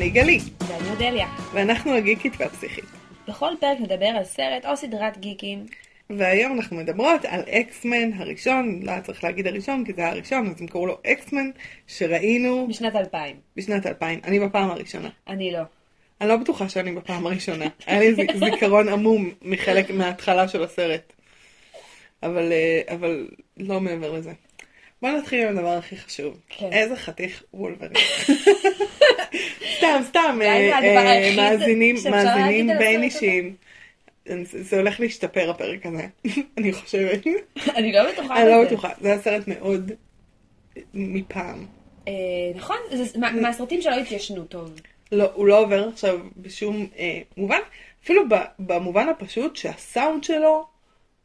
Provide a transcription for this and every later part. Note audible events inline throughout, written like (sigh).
אני גלי, ואני אודליה. ואנחנו הגיקית והפסיכית. בכל פרק נדבר על סרט או סדרת גיקים. והיום אנחנו מדברות על אקסמן הראשון, לא היה צריך להגיד הראשון כי זה היה הראשון, אז הם קראו לו אקסמן, שראינו בשנת 2000. בשנת 2000, אני בפעם הראשונה. אני לא. אני לא בטוחה שאני בפעם הראשונה, היה לי זיכרון עמום מחלק מההתחלה של הסרט. אבל, אה, אבל לא מעבר לזה. בוא נתחיל עם הדבר הכי חשוב. כן. איזה חתיך וולברין. (laughs) סתם, סתם, אה, אה, מאזינים, מאזינים בין? אישיים. זה הולך להשתפר הפרק הזה, (laughs) אני חושבת. (laughs) אני לא בטוחה אני לא. בטוחה, זה היה סרט מאוד מפעם. אה, נכון, זה- מהסרטים שלא התיישנו טוב. לא, הוא לא עובר עכשיו בשום מובן, אפילו במובן הפשוט שהסאונד שלו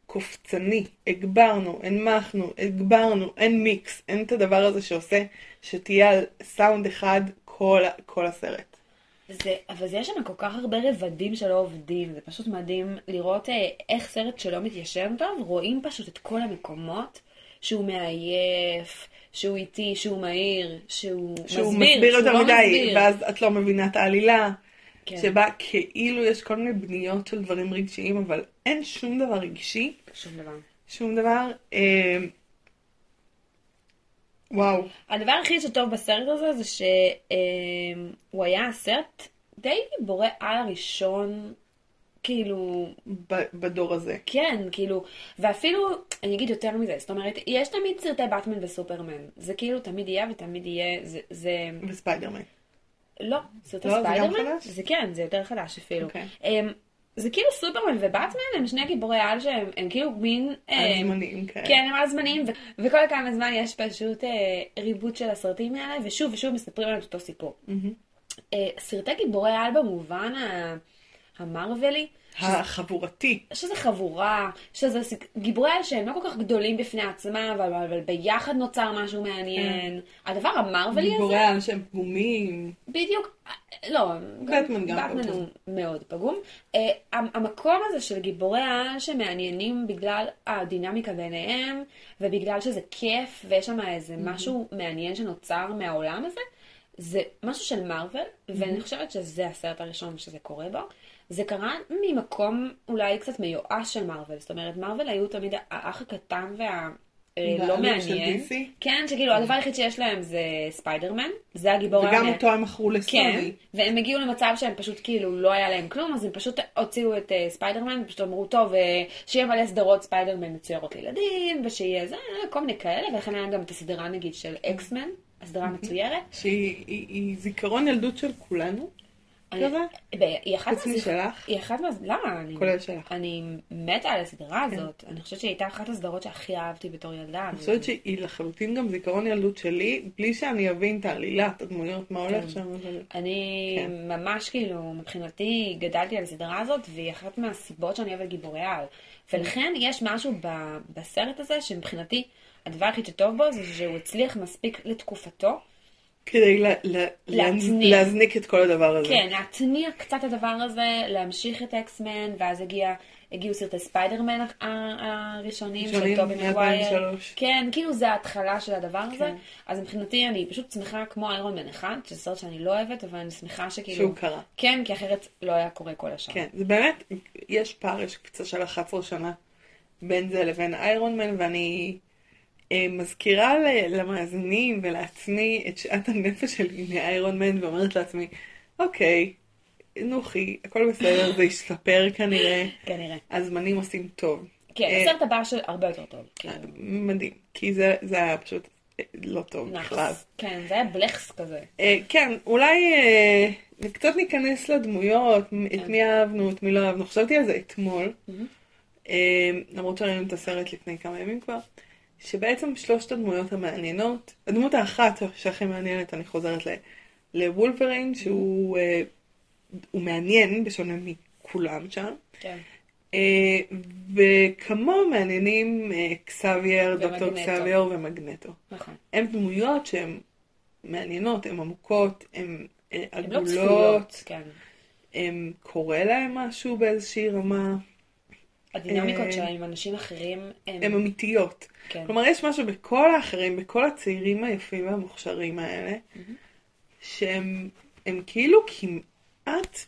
קופצני, הגברנו, הנמכנו, הגברנו, אין מיקס, אין את הדבר הזה שעושה שתהיה על סאונד אחד כל, כל הסרט. זה, אבל יש שם כל כך הרבה רבדים שלא עובדים, זה פשוט מדהים לראות אה, איך סרט שלא מתיישב טוב, רואים פשוט את כל המקומות שהוא מעייף, שהוא איטי, שהוא מהיר, שהוא, שהוא מסביר, מסביר שהוא יותר לא מדי, מסביר. ואז את לא מבינה את העלילה, כן. שבה כאילו יש כל מיני בניות של דברים רגשיים, אבל אין שום דבר רגשי, שום דבר. שום דבר. אה, וואו. הדבר הכי שטוב בסרט הזה זה שהוא היה הסרט די גיבורי על הראשון, כאילו, ב- בדור הזה. כן, כאילו, ואפילו, אני אגיד יותר מזה, זאת אומרת, יש תמיד סרטי באטמן וסופרמן, זה כאילו תמיד יהיה ותמיד יהיה, זה, זה, וספיידרמן. לא, סרטי לא, זה ספיידרמן, חדש? זה כן, זה יותר חדש אפילו. אוקיי. אמ, זה כאילו סופרמן ובאטמן הם שני גיבורי על שהם הם כאילו מין... אמ, הזמניים כאלה. כן, הם על זמניים, ו- וכל כמה זמן יש פשוט אה, ריבוט של הסרטים האלה, ושוב ושוב מספרים על אותו סיפור. מהמם. אה, סרטי גיבורי על במובן ה- המרווילי, החבורתי. שזה חבורה, שזה גיבורי על שהם לא כל כך גדולים בפני עצמם, אבל, אבל ביחד נוצר משהו מעניין. הדבר המרווילי הזה, גיבורי על שהם פגומים. בדיוק, לא, בטמן גם בטמן פגום. הוא מאוד פגום. המ- המקום הזה של גיבורי על שמעניינים בגלל הדינמיקה ביניהם, ובגלל שזה כיף, ויש שם איזה משהו מעניין שנוצר מהעולם הזה, זה משהו של מארוול, ואני חושבת שזה הסרט הראשון שזה קורה בו. זה קרה ממקום אולי קצת מיואש של מארוול, זאת אומרת, מארוול היו תמיד האח הקטן וה... אה, לא מעניין. כן, שכאילו הדבר היחיד שיש להם זה ספיידרמן, זה הגיבור וגם המעניין. אותו הם מכרו כן, לסוני. והם הגיעו למצב שהם פשוט כאילו לא היה להם כלום, אז הם פשוט הוציאו את אה, ספיידרמן, ופשוט אמרו, טוב, אה, שיהיה מלא סדרות ספיידרמן מצוירות לילדים, ושיהיה זה, כל מיני כאלה, ולכן היה גם את הסדרה נגיד של אקסמן, הסדרה מצוירת. שהיא היא- היא זיכרון ילדות של כולנו. היא אחת משלך? היא אחת מה... למה? כולל שלך. כן. אני מתה על הסדרה הזאת. אני חושבת שהיא הייתה אחת הסדרות שהכי אהבתי בתור ילדה. אני חושבת שהיא לחלוטין גם זיכרון ילדות שלי, בלי שאני אבין את העלילה, את הדמויות, מה הולך כן. שם. אני כן. ממש כאילו, מבחינתי גדלתי על הסדרה הזאת, והיא אחת מהסיבות שאני אוהבת גיבורי על. ולכן יש משהו בסרט הזה, שמבחינתי, הדבר הכי שטוב בו, זה שהוא הצליח מספיק לתקופתו. כדי ל- ל- להצניע. להזניק את כל הדבר הזה. כן, להתניע קצת את הדבר הזה, להמשיך את אקסמן, ואז הגיע, הגיעו סרטי ספיידרמן הראשונים של טובי מקווייר. מ-2003. כן, כאילו זה ההתחלה של הדבר הזה. כן. אז מבחינתי אני פשוט שמחה כמו איירון מן אחד, שזה סרט שאני לא אוהבת, אבל אני שמחה שכאילו... שהוא קרה. כן, כי אחרת לא היה קורה כל השאר. כן, זה באמת, יש פער, יש קפיצה של 11 שנה בין זה לבין איירון מן, ואני מזכירה ל- למאזינים ולעצמי את שעת הנפש שלי מאיירון מן, ואומרת לעצמי, אוקיי, נוחי, הכל בסדר, זה ישתפר כנראה, כנראה. הזמנים עושים טוב. כן, אה, הסרט הבא של הרבה יותר טוב. כאילו. מדהים, כי זה, זה היה פשוט אה, לא טוב בכלל. כן, זה היה בלכס כזה. אה, כן, אולי אה, קצת ניכנס לדמויות, כן. את מי אהבנו, את מי לא אהבנו. חשבתי על זה אתמול, אה, למרות שראינו את הסרט לפני כמה ימים כבר, שבעצם שלושת הדמויות המעניינות, הדמות האחת שהכי מעניינת, אני חוזרת לוולברין, שהוא אה, הוא מעניין בשונה מכולם שם. כן. אה, וכמוהו מעניינים אה, קסאבייר, דוקטור. קסאבייר ומגנטו. נכון. הן דמויות שהן מעניינות, הן עמוקות, הן אה, הן לא עגולות, צפויות. כן. הן קורה להן משהו באיזושהי רמה, הדינמיקות אה, שלהם עם אנשים אחרים הם... הן אמיתיות. כן. כלומר, יש משהו בכל האחרים, בכל הצעירים היפים והמוכשרים האלה, שהם הם כאילו כמעט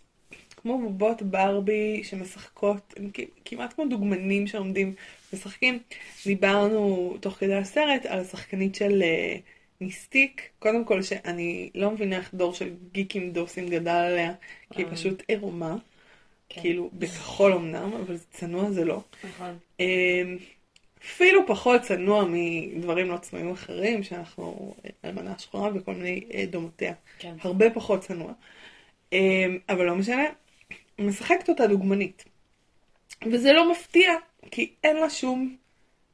כמו בובות ברבי שמשחקות, הם כמעט כמו דוגמנים שעומדים משחקים. דיברנו תוך כדי הסרט על השחקנית של אה, מיסטיק, קודם כל שאני לא מבינה איך דור של גיקים דוסים גדל עליה, כי היא אה. פשוט עירומה, כן. כאילו בכחול אמנם, אבל צנוע זה לא. נכון. אמ, אפילו פחות צנוע מדברים לא צנועים אחרים, שאנחנו אלמנה שחורה וכל מיני אה, דומותיה. כן. הרבה פחות צנוע. אמ, אבל לא משנה, משחקת אותה דוגמנית. וזה לא מפתיע, כי אין לה שום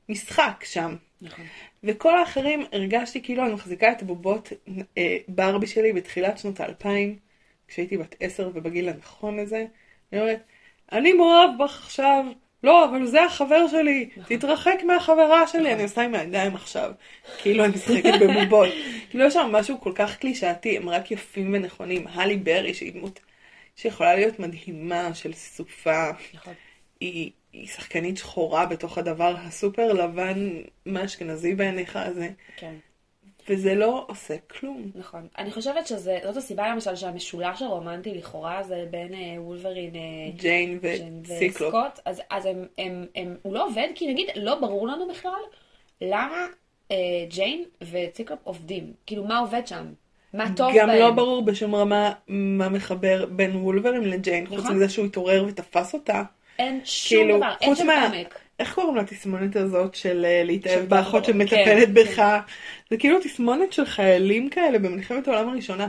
משחק שם. נכון. וכל האחרים הרגשתי כאילו אני מחזיקה את הבובות אה, ברבי שלי בתחילת שנות האלפיים, כשהייתי בת עשר ובגיל הנכון לזה. אני אומרת, אני מאוהב בך עכשיו, לא, אבל זה החבר שלי, תתרחק מהחברה שלי, אני עושה עם הידיים עכשיו, כאילו אני משחקת בבובות. (laughs) כאילו יש שם משהו כל כך קלישאתי, הם רק יפים ונכונים. הלי ברי, שהיא דמות שיכולה להיות מדהימה של סופה, נכון. היא, היא שחקנית שחורה בתוך הדבר הסופר לבן מהאשכנזי בעיניך הזה, כן. וזה לא עושה כלום. נכון. אני חושבת שזאת הסיבה למשל שהמשולש הרומנטי לכאורה זה בין אה, וולברין אה, ג'יין וסיקלופ. אז, אז הם, הם, הם, הוא לא עובד, כי נגיד לא ברור לנו בכלל למה אה, ג'יין וציקלופ עובדים. כאילו, מה עובד שם? מה טוב גם בהם? לא ברור בשום רמה מה מחבר בין וולברין לג'יין, חוץ נכון. מזה שהוא התעורר ותפס אותה. אין שום כאילו, דבר, אין חוץ שם מה... עומק. איך קוראים לתסמונת הזאת של אה, להתאהב באחות שמטפלת כן, בך? זה כאילו תסמונת של חיילים כאלה במלחמת העולם הראשונה.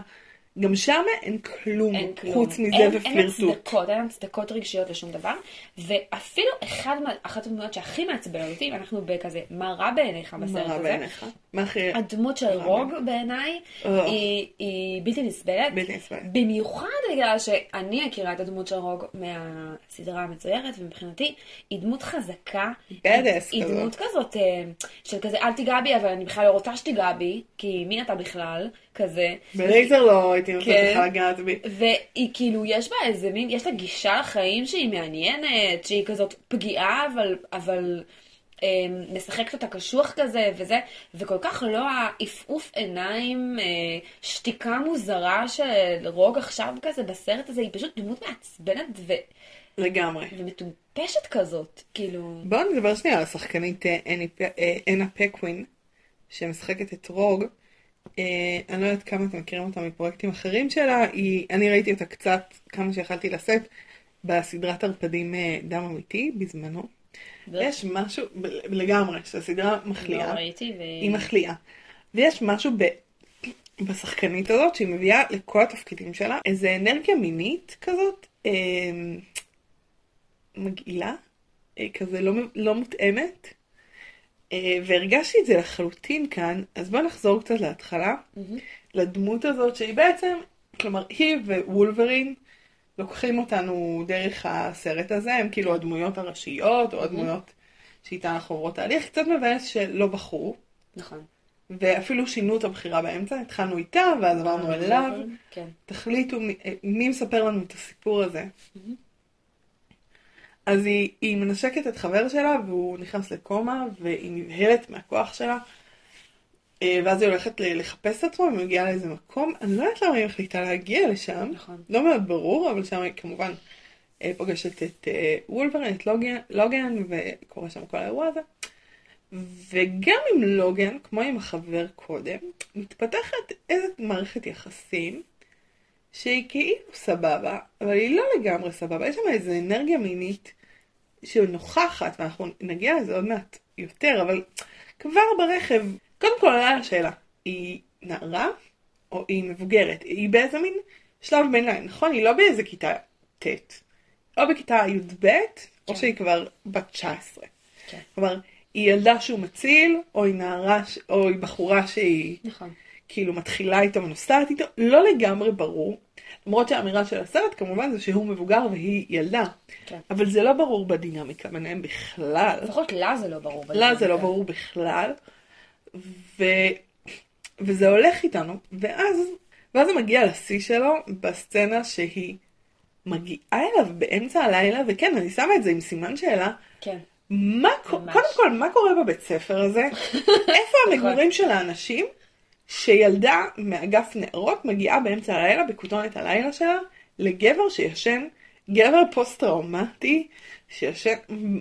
גם שם אין כלום, אין כלום. חוץ מזה אין, אין ופלירטוט. הצדקות, אין הצדקות רגשיות לשום דבר. ואפילו אחד מה, אחת הדמויות שהכי מעצבנת אותי, ואנחנו בכזה, מה רע בעיניך מה בסרט רע הזה? בעיניך? מה הכי... הדמות של רע רוג בעיניי אה. היא, היא בלתי נסבלת. בלתי נסבלת. במיוחד בגלל שאני מכירה את הדמות של רוג מהסדרה המצוירת, ומבחינתי היא דמות חזקה. היא כזאת. דמות כזאת אה, של כזה אל תיגע בי, אבל אני בכלל לא רוצה שתיגע בי, כי מי אתה בכלל? כזה. בלייזר לא הייתי נותנת כן. לך לגעת בי. והיא כאילו, יש בה איזה מין, יש לה גישה לחיים שהיא מעניינת, שהיא כזאת פגיעה, אבל, אבל אה, משחקת אותה קשוח כזה וזה, וכל כך לא העפעוף עיניים, אה, שתיקה מוזרה של רוג עכשיו כזה בסרט הזה, היא פשוט דמות מעצבנת ו, לגמרי. ומטומפשת כזאת, כאילו, בואו נדבר שנייה על השחקנית אה, אה, אנה פקווין, שמשחקת את רוג. אה, אני לא יודעת כמה אתם מכירים אותה מפרויקטים אחרים שלה, היא, אני ראיתי אותה קצת, כמה שיכלתי לשאת, בסדרת ערפדים אה, דם אמיתי בזמנו. יש משהו, לגמרי, שהסדרה לא מחליאה. ראיתי, ו... היא מחליאה. ויש משהו ב... בשחקנית הזאת שהיא מביאה לכל התפקידים שלה איזה אנרגיה מינית כזאת אה, מגעילה, אה, כזה לא, לא מותאמת. אה, והרגשתי את זה לחלוטין כאן, אז בוא נחזור קצת להתחלה, מהמם. לדמות הזאת שהיא בעצם, כלומר היא ווולברין לוקחים אותנו דרך הסרט הזה, הם כאילו הדמויות הראשיות או הדמויות שאיתן אנחנו עוברות תהליך, קצת מבאס שלא בחרו. נכון. ואפילו שינו את הבחירה באמצע, התחלנו איתה ואז עברנו אליו. כן. תחליטו מי, אה, מי מספר לנו את הסיפור הזה. מהמם. אז היא, היא מנשקת את חבר שלה והוא נכנס לקומה והיא נבהלת מהכוח שלה. אה, ואז היא הולכת לחפש את עצמה ומגיעה לאיזה מקום, אני לא יודעת למה היא מחליטה להגיע לשם, נכון. לא מאוד ברור, אבל שם היא כמובן אה, פוגשת את אה, וולברין, את לוגן, לוגן וקורה שם כל האירוע הזה. וגם עם לוגן, כמו עם החבר קודם, מתפתחת איזו מערכת יחסים שהיא כאילו סבבה, אבל היא לא לגמרי סבבה. יש שם איזו אנרגיה מינית שנוכחת, ואנחנו נגיע לזה עוד מעט יותר, אבל כבר ברכב, קודם כל עולה השאלה, היא נערה או היא מבוגרת? היא באיזה מין שלב ביניים, נכון? היא לא באיזה כיתה ט', או בכיתה י"ב, או כן. שהיא כבר בת 19. כן. כלומר, היא ילדה שהוא מציל, או היא נערה, או היא בחורה שהיא נכון. כאילו מתחילה איתו ונוסעת איתו, לא לגמרי ברור. למרות שהאמירה של הסרט כמובן זה שהוא מבוגר והיא ילדה. כן. אבל זה לא ברור בדינמיקה ביניהם בכלל. לפחות לה זה לא ברור. לה זה לא. ברור בכלל. ו... וזה הולך איתנו, ואז, ואז זה מגיע לשיא שלו בסצנה שהיא מגיעה אליו באמצע הלילה, וכן, אני שמה את זה עם סימן שאלה, כן. מה, ממש. קודם כל, מה קורה בבית ספר הזה? (laughs) איפה המגורים של האנשים שילדה מאגף נערות מגיעה באמצע הלילה, בכותונת הלילה שלה, לגבר שישן, גבר פוסט-טראומטי, שישן,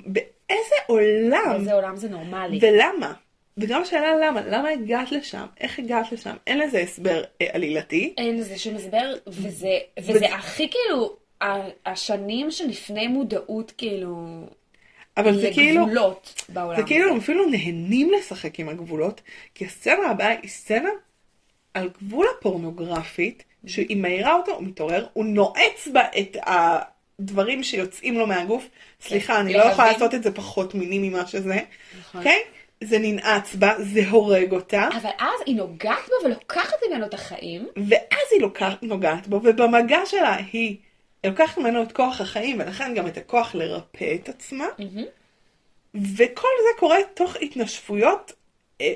באיזה עולם? באיזה עולם זה נורמלי. ולמה? וגם השאלה למה, למה הגעת לשם? איך הגעת לשם? אין לזה הסבר אה, עלילתי. אין לזה שום הסבר, וזה, וזה הכי כאילו, השנים שלפני מודעות כאילו, אבל זה כאילו, לגבולות בעולם. זה כאילו הם אפילו נהנים לשחק עם הגבולות, כי הסצנה הבאה היא סצנה על גבול הפורנוגרפית, שהיא מעירה אותו, הוא מתעורר, הוא נועץ בה את הדברים שיוצאים לו מהגוף. סליחה, אני לא יכולה. לעשות את זה פחות מיני ממה שזה, נכון. אוקיי? זה ננעץ בה, זה הורג אותה, אבל אז היא נוגעת בו ולוקחת ממנו את החיים. ואז היא לוקחת, נוגעת בו, ובמגע שלה היא לוקחת ממנו את כוח החיים, ולכן גם את הכוח לרפא את עצמה. וכל זה קורה תוך התנשפויות אה,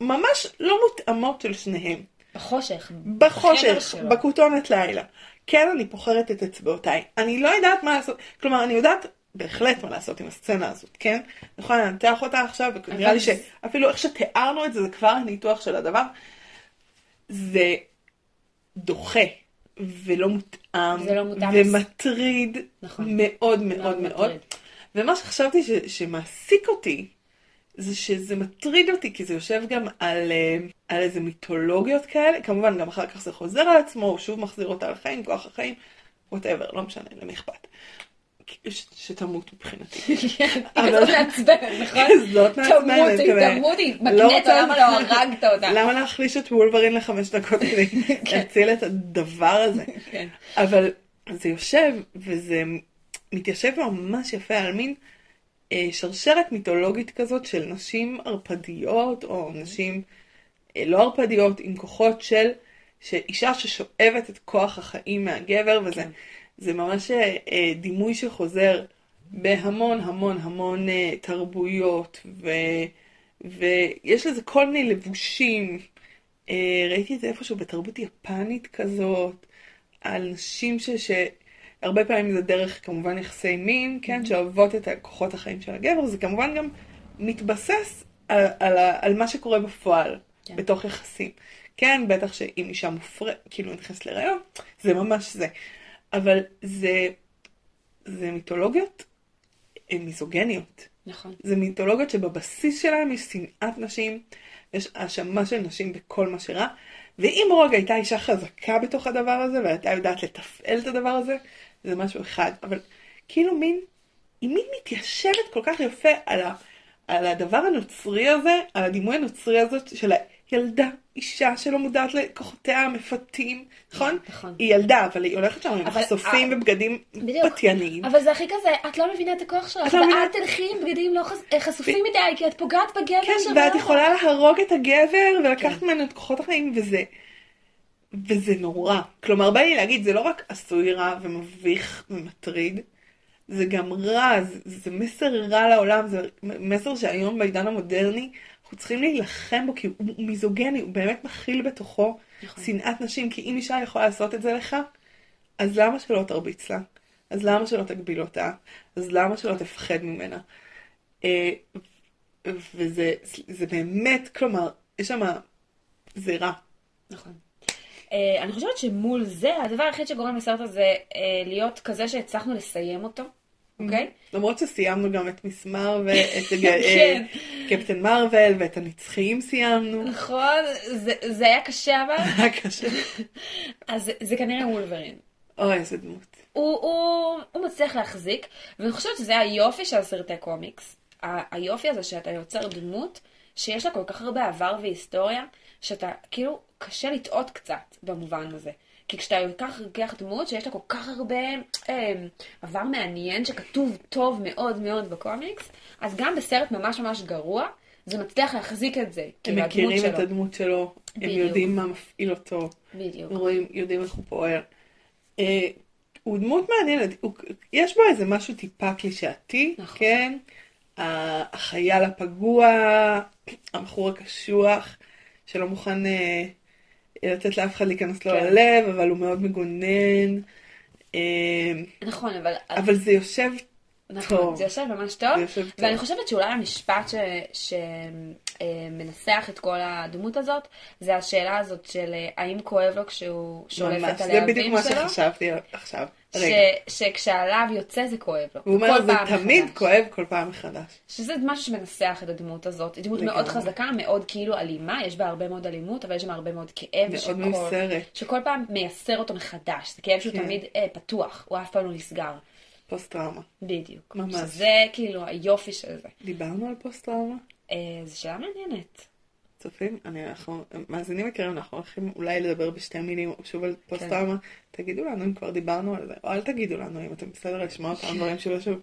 ממש לא מותאמות של שניהם. בחושך. בחושך. בכותונת לילה. כן, אני פוחרת את אצבעותיי. אני לא יודעת מה לעשות, כלומר, אני יודעת בהחלט מה לעשות עם הסצנה הזאת, כן? אני יכולה לנתח אותה עכשיו, ונראה לי שאפילו איך שתיארנו את זה, זה כבר הניתוח של הדבר. זה דוחה, ולא מותאם, זה לא מותאם. ומטריד נכון. מאוד מאוד מאוד מאוד. מטריד. ומה שחשבתי ש, שמעסיק אותי, זה שזה מטריד אותי, כי זה יושב גם על, אה, על איזה מיתולוגיות כאלה, כמובן גם אחר כך זה חוזר על עצמו, הוא שוב מחזיר אותה לחיים, כוח החיים, ווטאבר, לא משנה, למי אכפת. שתמות מבחינתי. היא (laughs) אבל- כזאת מעצבנת, נכון? זאת מעצבנת, תמות, כזה. היא תמות, היא לא רוצה- למה לא הרגת אותה? למה להחליש את וולברין לחמש דקות כדי (laughs) להציל את הדבר הזה? כן. אבל זה יושב, וזה מתיישב ממש יפה על מין אה, שרשרת מיתולוגית כזאת של נשים ערפדיות, או נשים אה, לא ערפדיות, עם כוחות של, שאישה ששואבת את כוח החיים מהגבר, וזה כן. זה ממש אה, אה, דימוי שחוזר בהמון המון המון אה, תרבויות, ו, ויש לזה כל מיני לבושים. ראיתי את זה איפשהו בתרבות יפנית כזאת, על נשים ש... ש... הרבה פעמים זה דרך כמובן יחסי מין, כן, שאוהבות את כוחות החיים של הגבר, זה כמובן גם מתבסס על, על, על מה שקורה בפועל, כן. בתוך יחסים. כן, בטח שאם אישה מופרעת, כאילו נכנסת להיריון, זה ממש זה. אבל זה, זה מיתולוגיות מיזוגניות. נכון. זה מיתולוגיות שבבסיס שלהם יש שנאת נשים, יש האשמה של נשים בכל מה שרע, ואם רוג הייתה אישה חזקה בתוך הדבר הזה, והייתה יודעת לתפעל את הדבר הזה, זה משהו אחד. אבל כאילו מין, היא מין מתיישבת כל כך יפה על, ה, על הדבר הנוצרי הזה, על הדימוי הנוצרי הזאת של הילדה, אישה שלא מודעת לכוחותיה המפתים, נכון? נכון. היא ילדה, אבל היא הולכת שם עם מחשופים אה, ובגדים. פתייניים. אבל זה הכי כזה, את לא מבינה את הכוח שלך, לא ואל תלכי עם בגדים לא אה, חשופים מדי, כי את פוגעת בגבר כן, שלך. ואת יכולה להרוג את הגבר ולקחת כן. ממנו את כוחות החיים, וזה... וזה נורא. כלומר, בא לי להגיד, זה לא רק עשוי רע ומביך ומטריד, זה גם רע, זה, זה מסר רע לעולם, זה מסר שהיום בעידן המודרני אנחנו צריכים להילחם בו, כי הוא, מיזוגני, הוא באמת מכיל בתוכו נכון. שנאת נשים, כי אם אישה יכולה לעשות את זה לך, אז למה שלא תרביץ לה? אז למה שלא תגביל אותה? אז למה שלא תפחד ממנה? אה, וזה זה באמת, כלומר, יש שם, זה רע. נכון. אה, אני חושבת שמול זה, הדבר היחיד שגורם לסרט הזה אה, להיות כזה שהצלחנו לסיים אותו, אוקיי? למרות שסיימנו גם את מיס מרוויל, את (laughs) אה, כן. קפטן מרוויל ואת הנצחיים סיימנו. נכון, זה- זה היה קשה אבל, (laughs) היה קשה. (laughs) אז זה- זה כנראה וולברין. אוי, איזה דמות. הוא, מצליח להחזיק, ואני חושבת שזה היופי של סרטי קומיקס. היופי הזה שאתה יוצר דמות שיש לה כל כך הרבה עבר והיסטוריה, שאתה כאילו קשה לטעות קצת במובן הזה. כי כשאתה לוקח לוקח דמות שיש לה כל כך הרבה אה, עבר מעניין שכתוב טוב מאוד מאוד בקומיקס, אז גם בסרט ממש ממש גרוע, זה מצליח להחזיק את זה. הם כאילו, מכירים את שלו. הדמות שלו, הם בדיוק. יודעים מה מפעיל אותו, בדיוק. רואים, יודעים איך הוא פועל. אה, הוא דמות מעניינת, הוא, יש בו איזה משהו טיפה קלישאתי, נכון. כן? החייל הפגוע, המכור הקשוח, שלא מוכן אה, לתת לאף אחד להיכנס לו כן. ללב, אבל הוא מאוד מגונן. אה, נכון, אבל... אבל זה יושב נכון, טוב. זה יושב ממש טוב. יושב טוב. ואני חושבת שאולי המשפט שמנסח את כל הדמות הזאת, זה השאלה הזאת של אה, האם כואב לו כשהוא שולף ממש, את זה בדיוק הלהבים מה שלו, שחשבתי עכשיו. ש-. שכשהלהב יוצא זה כואב לו. הוא אומר, זה תמיד מחדש." כואב כל פעם מחדש. שזה משהו שמנסח את הדמות הזאת. היא דמות לגמרי. מאוד חזקה, מאוד כאילו אלימה, יש בה הרבה מאוד אלימות, אבל יש שם הרבה מאוד כאב. מאוד שכל- מיוסרת. שכל פעם מייסר אותו מחדש. זה כאב שהוא כן. תמיד אה, פתוח, הוא אף פעם לא נסגר. פוסט טראומה. בדיוק. ממש. שזה כאילו היופי של זה. דיברנו על פוסט טראומה? אה, זו שאלה מעניינת. צופים, אני, אנחנו, מאזינים יקרים, אנחנו הולכים אולי לדבר בשתי מילים שוב על פוסט כן. טראומה. תגידו לנו אם כבר דיברנו על זה, או אל תגידו לנו אם אתם בסדר לשמוע אותם דברים שוב ושוב.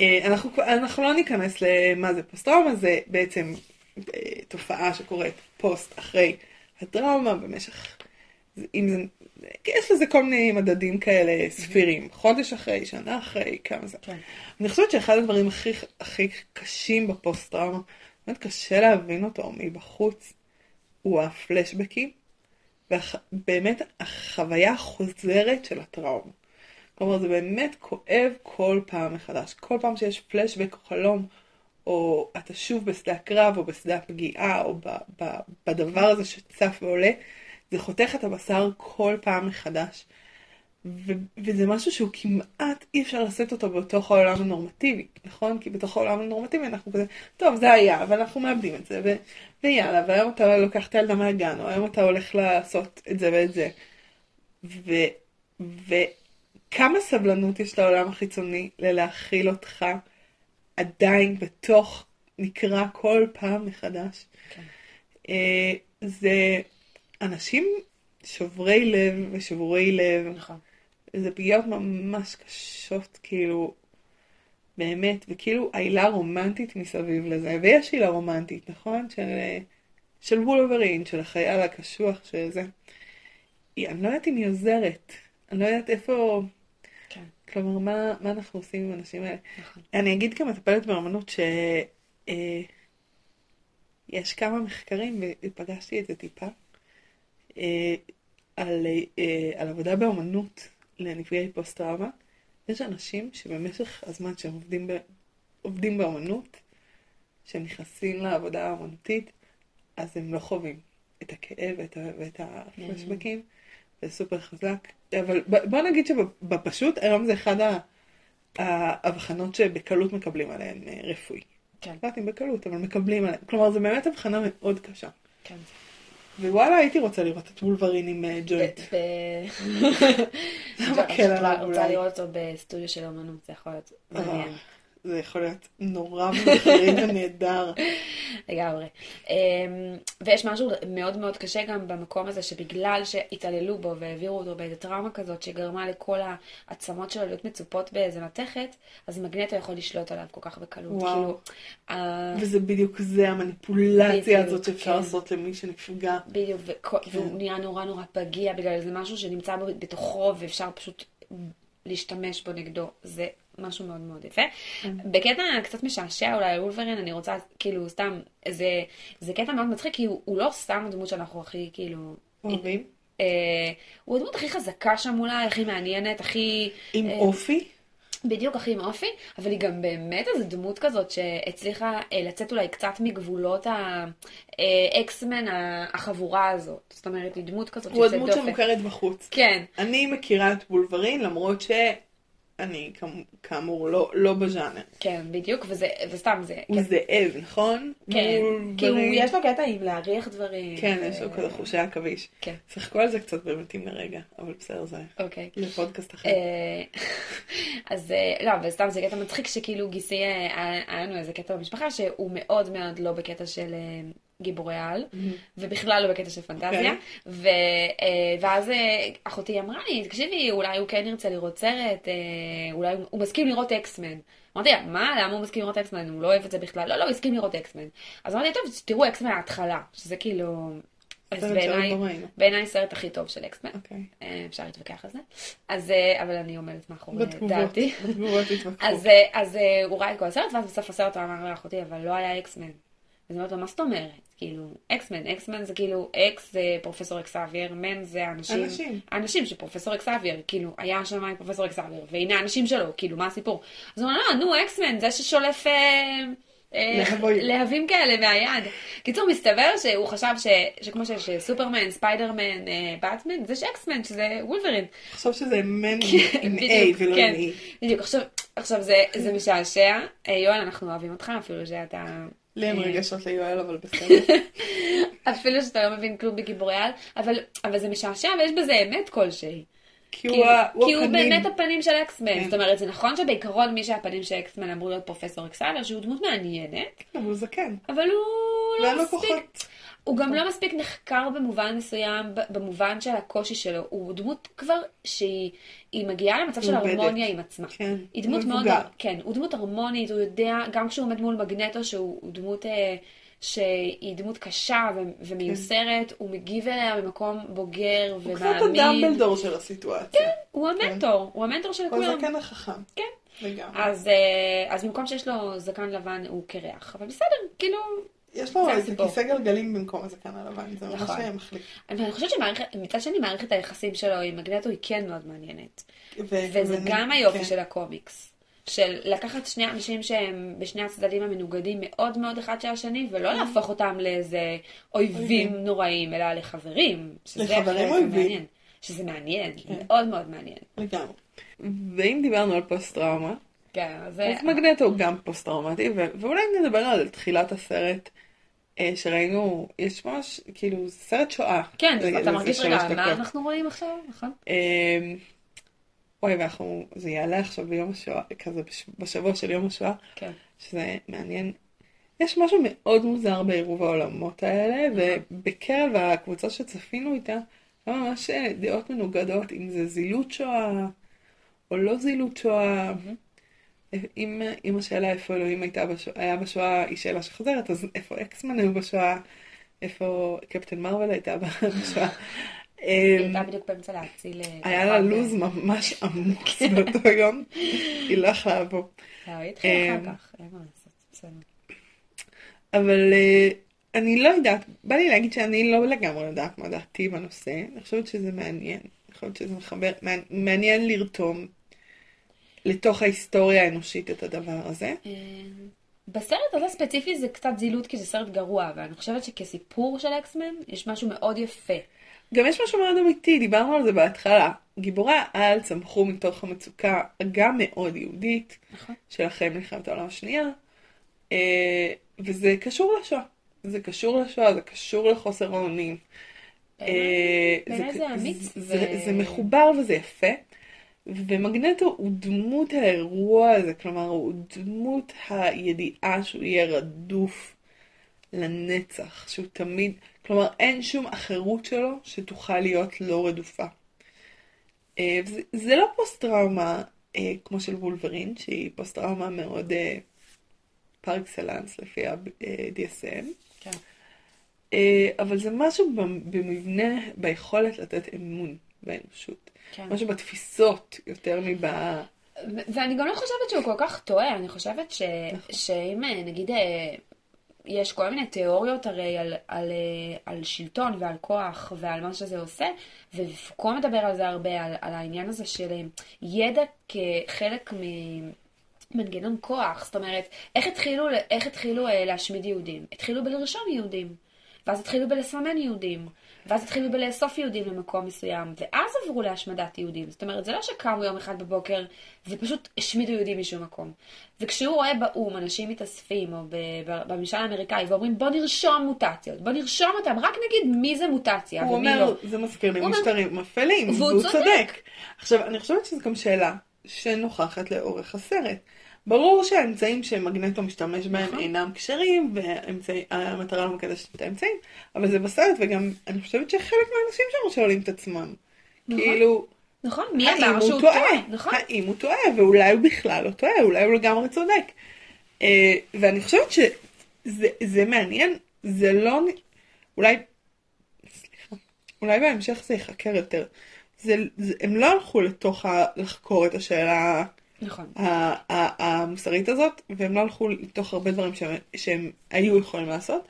אה, אנחנו, אנחנו לא ניכנס למה זה פוסט טראומה, זה בעצם אה, תופעה שקורית פוסט אחרי הטראומה במשך, אם זה, יש לזה כל מיני מדדים כאלה ספירים, חודש אחרי, שנה אחרי, כמה זה. כן. אני חושבת שאחד הדברים הכי, הכי קשים בפוסט טראומה, באמת קשה להבין אותו מבחוץ, הוא הפלשבקים, ובאמת החוויה החוזרת של הטראומה. כלומר, זה באמת כואב כל פעם מחדש. כל פעם שיש פלשבק או חלום, או אתה שוב בשדה הקרב, או בשדה הפגיעה, או ב, ב, בדבר הזה שצף ועולה, זה חותך את הבשר כל פעם מחדש. ו- וזה משהו שהוא כמעט אי אפשר לשאת אותו בתוך העולם הנורמטיבי, נכון? כי בתוך העולם הנורמטיבי אנחנו כזה, טוב, זה היה, אבל אנחנו מאבדים את זה, ו- ויאללה, והיום אתה לוקח את הילדה מהגן, או היום אתה הולך לעשות את זה ואת זה. ו- וכמה סבלנות יש לעולם החיצוני ללהכיל אותך עדיין בתוך, נקרא כל פעם מחדש. כן. אה, זה אנשים שוברי לב ושבורי לב. נכון. זה פגיעות ממש קשות, כאילו, באמת, וכאילו העילה רומנטית מסביב לזה, ויש עילה רומנטית, נכון? של, של וולברין, של החייל הקשוח, שזה. היא- אני לא יודעת אם היא עוזרת, אני לא יודעת איפה, כן, כלומר, מה, מה אנחנו עושים עם האנשים האלה. נכון. אני אגיד כמטפלת באמנות ש... אה, יש כמה מחקרים, ופגשתי את זה טיפה, על, אה, על עבודה באמנות לנפגעי פוסט-טראומה. יש אנשים שבמשך הזמן שהם עובדים, ב, עובדים באמנות, שהם נכנסים לעבודה האמנותית, אז הם לא חווים את הכאב ואת, ואת הפלשבקים, זה סופר חזק. אבל בוא נגיד שבפשוט, היום זה אחד ה- ההבחנות שבקלות מקבלים עליהן אה, רפואי. כן, לא יודעת אם בקלות, אבל מקבלים עליהן. כלומר, זו באמת הבחנה מאוד קשה. כן. ווואלה, הייתי רוצה לראות את וולברין עם אה, ג'וינט. זה (laughs) מקל עליו רוצה אולי. לראות אותו בסטודיו של אומנות, זה יכול להיות מעניין. אה, זה יכול להיות נורא מחריד ונהדר. (laughs) לגמרי. אמ, ויש משהו מאוד מאוד קשה גם במקום הזה, שבגלל שהתעללו בו והעבירו אותו באיזה טראומה כזאת, שגרמה לכל העצמות שלו להיות מצופות באיזה מתכת, אז מגנטו יכול לשלוט עליו כל כך בקלות. וואו. כאילו, ה- וזה בדיוק זה, המניפולציה בדיוק, הזאת שאפשר כן. לעשות למי שנפגע. בדיוק, וכל- כן. והוא נהיה נורא נורא פגיע בגלל זה משהו שנמצא בתוכו ואפשר פשוט להשתמש בו נגדו. זה משהו מאוד מאוד יפה. כן. בקטע קצת משעשע אולי על וולברין, אני רוצה, כאילו, סתם, זה, זה קטע מאוד מצחיק, כי הוא, הוא לא סתם הדמות שאנחנו הכי, כאילו... אוהבים? אה, הוא הדמות הכי חזקה שם אולי, הכי מעניינת, הכי... עם אה, אופי? בדיוק הכי עם אופי, אבל היא גם באמת איזו דמות כזאת שהצליחה אה, לצאת אולי קצת מגבולות האקסמן החבורה הזאת. זאת אומרת, היא דמות כזאת הוא הדמות. שמוכרת בחוץ. כן, אני מכירה את וולברין, למרות שאני כאמ- כאמור לא- לא בז'אנר. כן, בדיוק, וזה, וסתם זה... הוא זאב, נכון? כן, כי הוא. יש לו קטע עם להריח דברים. כן, ו- יש לו כזה חושי עכביש. כן, שיחקו על זה קצת במתים לרגע, אבל בסדר, זה אוקיי. לפודקאסט אחר. אה, (laughs) אז אה, לא, וסתם זה קטע מצחיק שכאילו גיסי, אה, היה לנו איזה קטע במשפחה שהוא מאוד מאוד לא בקטע של גיבורי על, ובכלל לא בקטע של פנטזיה. אוקיי. ו, אה, ואז אה, אחותי אמרה לי, תקשיבי, אולי הוא כן ירצה לראות סרט, אה, אולי הוא- הוא מסכים לראות אקסמן. אמרתי לה, מה, למה הוא מסכים לראות אקסמן? הוא לא אוהב את זה בכלל. לא, לא, הוא הסכים לראות אקסמן. אז אמרתי, טוב, תראו אקסמן ההתחלה, שזה כאילו... אז בעיניי. בעיניי סרט הכי טוב של אקסמן. אוקיי. אה, אפשר להתווכח על זה. אז, אבל אני עומדת מאחורי בתגובות, דעתי. בתגובות התווכחו. אז, אז הוא ראה את כל הסרט, ואז בסוף הסרט הוא אמר לאחותי, אבל לא היה אקסמן. אז אני אומרת לו, מה זאת אומרת? כאילו, אקסמן, אקסמן זה כאילו, X זה פרופסור אקסאבייר, men זה האנשים, אנשים. האנשים של פרופסור אקסאבייר, כאילו, היה שם עם פרופסור אקסאבייר, והנה האנשים שלו, כאילו, מה הסיפור? אז הוא אומר, לא, נו, אקסמן, זה ששולף... אה, אה, להבים. כאלה מהיד. קיצור, מסתבר שהוא חשב ש, שכמו שיש סופרמן, ספיידרמן, אה, באטמן, זה שאקסמן, שזה וולברין. עכשיו שזה מן עם A ולא כן. עם E. בדיוק, עכשיו, עכשיו זה, זה משעשע. אה, יואל, אנחנו אוהבים אותך, אפילו שאתה... לי אין אה, רגשות ליואל, אבל בסדר. (laughs) אפילו שאתה לא מבין כלום בגיבורי על, אבל, אבל זה משעשע ויש בזה אמת כלשהי. כי כי הוא הוא כי הוא. באמת הפנים של אקסמן. כן. זאת אומרת, זה נכון שבעיקרון מי שהפנים של אקסמן אמור להיות פרופסור אקסלר, שהוא דמות מעניינת, אבל הוא זקן. אבל הוא לא מספיק... הוא גם לא מספיק נחקר במובן מסוים, במובן של הקושי שלו. הוא דמות כבר שהיא היא מגיעה למצב של. הרמוניה עם עצמה. כן, היא דמות מאוד. כן, הוא דמות הרמונית, הוא יודע, גם כשהוא עומד מול מגנטו, שהוא הוא דמות אה, שהיא דמות קשה ומיוסרת, הוא מגיב אליה במקום בוגר הוא קצת ומאמין. הדמבלדור של הסיטואציה. הוא המנטור, הוא המנטור של הוא כולם. הזקן החכם. כן. לגמרי. אז, אה, אז במקום שיש לו זקן לבן הוא קרח, אבל בסדר, כאילו, יש לו זה איזה. כיסא גלגלים במקום הזקן הלבן, זה ממש נכון. היה מחליף. ואני חושבת שמצד שני מערכת היחסים שלו עם מגנטו היא כן מאוד מעניינת. וזה גם היופי כן. של הקומיקס. של לקחת שני אנשים שהם בשני הצדדים המנוגדים מאוד מאוד אחד של השני, ולא להפוך אותם לאיזה אויבים. נוראים, אלא לחברים. שזה לחברים אויבים. שזה מעניין, כן. מאוד מאוד מעניין. לגמרי. ואם דיברנו על פוסט טראומה, כן, אז מגנטו הוא גם פוסט טראומטי, ו- ואולי נדבר על תחילת הסרט. אה, שראינו, יש ממש, כאילו, סרט שואה. כן, זה- אתה זה מרגיש רגע, מה. אנחנו רואים עכשיו, נכון? אמ, וואי, ואנחנו, זה יעלה עכשיו ביום השואה, כזה בש- בשבוע של יום השואה, כן. שזה מעניין. יש משהו מאוד מוזר בעירוב העולמות האלה, ובקרב הקבוצה שצפינו איתה, היה ממש אה, דעות מנוגדות, אם זה זילות שואה או לא זילות שואה. אם, אם השאלה איפה אלוהים הייתה בשואה, היה בשואה היא שאלה שחוזרת, אז איפה אקסמן היו בשואה, איפה קפטן מרוויל הייתה בשואה. היא אמ, הייתה בדיוק באמצע להציל... אה, היה לה כוכב, לו"ז ממש עמוס (laughs) באותו יום, היא לא יכלה לבוא. לא, היא התחילה אחר אמ, כך, אין מה לעשות, בסדר. אבל אה, אני לא יודעת, בא לי להגיד שאני לא לגמרי יודעת מה דעתי בנושא, אני חושבת שזה מעניין, אני חושבת שזה מחבר, מעניין לרתום לתוך ההיסטוריה האנושית את הדבר הזה. אה, בסרט הזה ספציפי זה קצת זילות כי זה סרט גרוע, ואני חושבת שכסיפור של אקסמן יש משהו מאוד יפה. גם יש משהו מאוד אמיתי, דיברנו על זה בהתחלה. גיבורי העל צמחו מתוך המצוקה גם מאוד יהודית נכון. של אחרי מלחמת העולם השנייה, אה, וזה קשור לשואה. זה קשור לשואה, זה קשור לחוסר האונים. אה, בעיניי זה אמיץ זה, ו- זה מחובר וזה יפה. ומגנטו הוא דמות האירוע הזה, כלומר הוא דמות הידיעה שהוא יהיה רדוף לנצח, שהוא תמיד, כלומר אין שום אחרות שלו שתוכל להיות לא רדופה. אה, וזה- זה לא פוסט טראומה אה, כמו של וולברין, שהיא פוסט טראומה מאוד אה, פר אקסלנס לפי ה-DSM, כן. אבל זה משהו במבנה, ביכולת לתת אמון באנושות. כן. משהו בתפיסות יותר מב... ואני גם לא חושבת שהוא כל כך טועה, אני חושבת ש... שאם אה, נגיד אה, יש כל מיני תיאוריות הרי על, על, אה, על שלטון ועל כוח ועל מה שזה עושה, ופוקו מדבר על זה הרבה, על, על העניין הזה של ידע כחלק ממנגנון כוח, זאת אומרת, איך התחילו, איך התחילו להשמיד יהודים? התחילו בלרשום יהודים, ואז התחילו בלסמן יהודים. ואז התחילו בלאסוף יהודים למקום מסוים, ואז עברו להשמדת יהודים. זאת אומרת, זה לא שקמו יום אחד בבוקר ופשוט השמידו יהודים משום מקום. וכשהוא רואה באו"ם אנשים מתאספים, או בממשל האמריקאי, ואומרים בוא נרשום מוטציות, בוא נרשום אותם, רק נגיד מי זה מוטציה הוא ומי אומר, לא. זה מזכיר לי הוא אומר- משטרים אפלים, והוא והוא צודק. צודק. עכשיו, אני חושבת שזו גם שאלה שנוכחת לאורך הסרט. ברור שהאמצעים שמגנטו משתמש בהם נכון. אינם כשרים, והמטרה לא מקדשת את האמצעים, אבל זה בסרט, וגם אני חושבת שחלק מהאנשים שם שואלים את עצמם. נכון. כאילו, נכון, מי אמר הוא שהוא טועה? טועה? נכון. האם הוא טועה, ואולי הוא בכלל לא טועה, אולי הוא לגמרי צודק. אה, ואני חושבת שזה זה מעניין, זה לא... אולי... סליחה. אולי בהמשך זה ייחקר יותר. זה, זה, הם לא הלכו לתוך ה... לחקור את השאלה נכון. המוסרית הזאת, והם לא הלכו לתוך הרבה דברים שהם, שהם היו יכולים לעשות,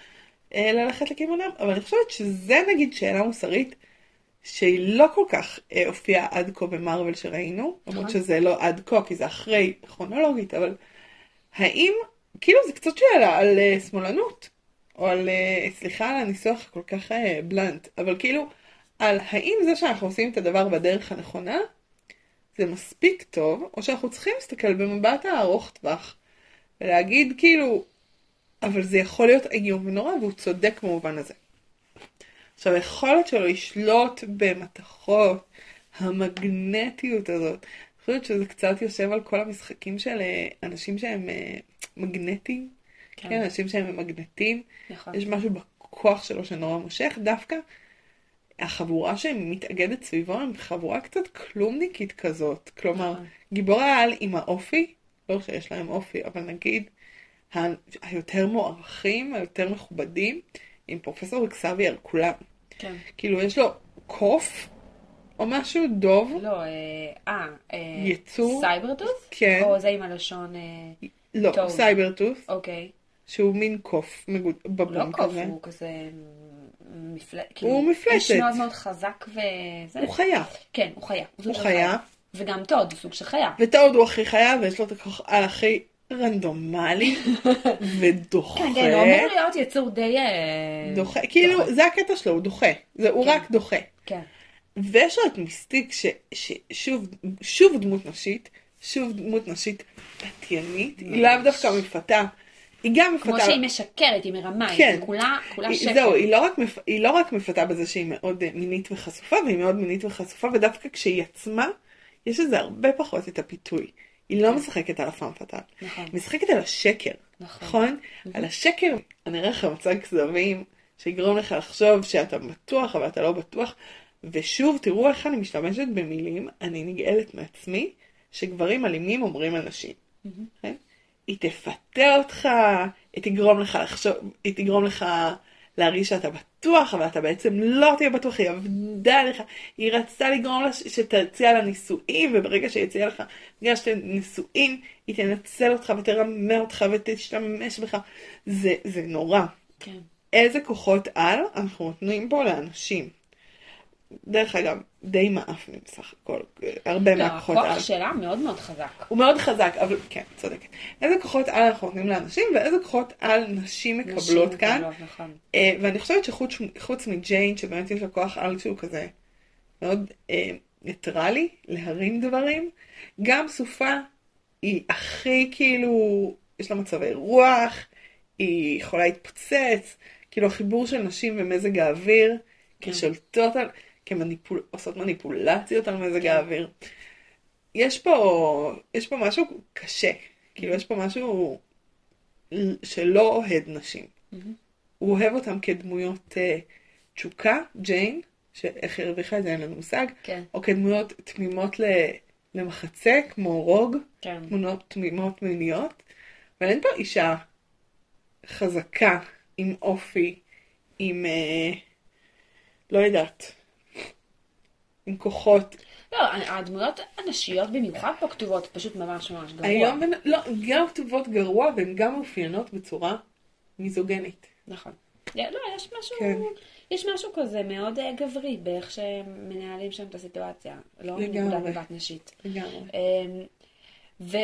אה, ללכת לכיוונם, אבל אני חושבת שזה נגיד שאלה מוסרית שהיא לא כל כך אה, הופיעה עד כה במרוויל שראינו, למרות נכון. שזה לא עד כה, כי זה אחרי כרונולוגית, אבל האם, כאילו זה קצת שאלה על אה, שמאלנות, או על, אה, סליחה על הניסוח כל כך אה, בלנט, אבל כאילו, על האם זה שאנחנו עושים את הדבר בדרך הנכונה, זה מספיק טוב, או שאנחנו צריכים להסתכל במבט הארוך טווח, ולהגיד כאילו, אבל זה יכול להיות איום ונורא, והוא צודק במובן הזה. עכשיו, היכולת שלו לשלוט במתכות, המגנטיות הזאת, אני חושבת שזה קצת יושב על כל המשחקים של אה, אנשים שהם אה, מגנטיים, כן. כן, אנשים שהם מגנטים, נכון. יש משהו בכוח שלו שנורא מושך, דווקא החבורה שמתאגדת סביבו הם חבורה קצת כלומניקית כזאת, כלומר, נכון. גיבורי העל עם האופי, לא שיש להם אופי, אבל נגיד היותר מוערכים, היותר מכובדים, עם פרופסור אקסביאר, כולם. כן. כאילו יש לו קוף או משהו, דוב, לא, אה, אה, אה, יצור? סייברטות'? כן. או זה עם הלשון, אה, לא. סייברטות', אוקיי. שהוא מין קוף מגוד- הוא בבון לא קוף, כזה. הוא כזה מפל... הוא מפלצת. איש מאוד מאוד חזק וזה. הוא חיה. כן, הוא חיה. הוא של חיה. וגם טוד, הוא סוג של חיה. וטוד הוא הכי חיה, ויש לו את הכוח הכי רנדומלי, (laughs) ודוחה. כן, כן, הוא אמור להיות יצור די... אה, דוחה, כאילו, דוחה. זה הקטע שלו, הוא דוחה. זה, הוא כן. רק דוחה. כן, ויש לו את מיסטיק, ש- ששוב, שוב דמות נשית, שוב דמות נשית פתיינית, היא לאו דווקא מפתה, היא גם מפתה. כמו שהיא משקרת, היא מרמה, כן. היא כולה כולה שקר. זהו, היא לא, רק מפ... היא לא רק מפתה בזה שהיא מאוד מינית וחשופה, והיא מאוד מינית וחשופה, ודווקא כשהיא עצמה, יש לזה הרבה פחות את הפיתוי. היא לא משחקת על הפעם פתאל. נכון. היא משחקת על השקר. נכון. נכון? על השקר, אני אראה לך מצג כזבים, שיגרום לך לחשוב שאתה בטוח, אבל אתה לא בטוח. ושוב, תראו איך אני משתמשת במילים, אני נגאלת מעצמי, שגברים אלימים אומרים על נשים. כן? היא תפתה אותך, היא תגרום לך לחשוב, היא תגרום לך להרגיש שאתה בטוח, אבל אתה בעצם לא תהיה בטוח, היא עבדה עליך, היא רצתה לגרום לה שתציע לה נישואים, וברגע שהיא הציעה לך, בגלל שאתם נישואים, היא תנצל אותך ותרמה אותך ותשתמש בך. זה, זה נורא. כן. איזה כוחות על אנחנו נותנים פה לאנשים. דרך אגב, די מעפנים בסך הכל, הרבה לא, מהכוחות על. הכוח שלה מאוד מאוד חזק. הוא מאוד חזק, אבל כן, צודקת. איזה כוחות על אנחנו נותנים לאנשים, ואיזה כוחות על נשים מקבלות נשים כאן. מקבלות, נכון. אה, ואני חושבת שחוץ חוץ מג'יין, שבאמת יש לה כוח על שהוא כזה מאוד אה, ניטרלי, להרים דברים, גם סופה היא הכי כאילו, יש לה מצבי רוח, היא יכולה להתפוצץ, כאילו החיבור של נשים ומזג האוויר, כשולטות על, כמניפול, עושות מניפולציות על מזג האוויר. יש פה, יש פה משהו קשה, כאילו יש פה משהו שלא אוהד נשים. הוא אוהב אותם כדמויות אה, תשוקה, ג'יין, שאיך היא הרוויחה את זה אין לנו מושג, כן. או כדמויות תמימות ל- למחצה, כמו רוג, כן. תמונות תמימות מיניות, אבל אין פה אישה חזקה, עם אופי, עם, אה, לא יודעת, עם כוחות. לא, הדמויות הנשיות במיוחד פה כתובות פשוט ממש ממש גרוע. היום, לא, גם כתובות גרוע והן גם מאופיינות בצורה מיזוגנית. נכון. לא, יש משהו, כן. יש משהו כזה מאוד אה, גברי באיך שמנהלים שם את הסיטואציה. לא. מנקודת מבט נשית. לגמרי. אמ, ו,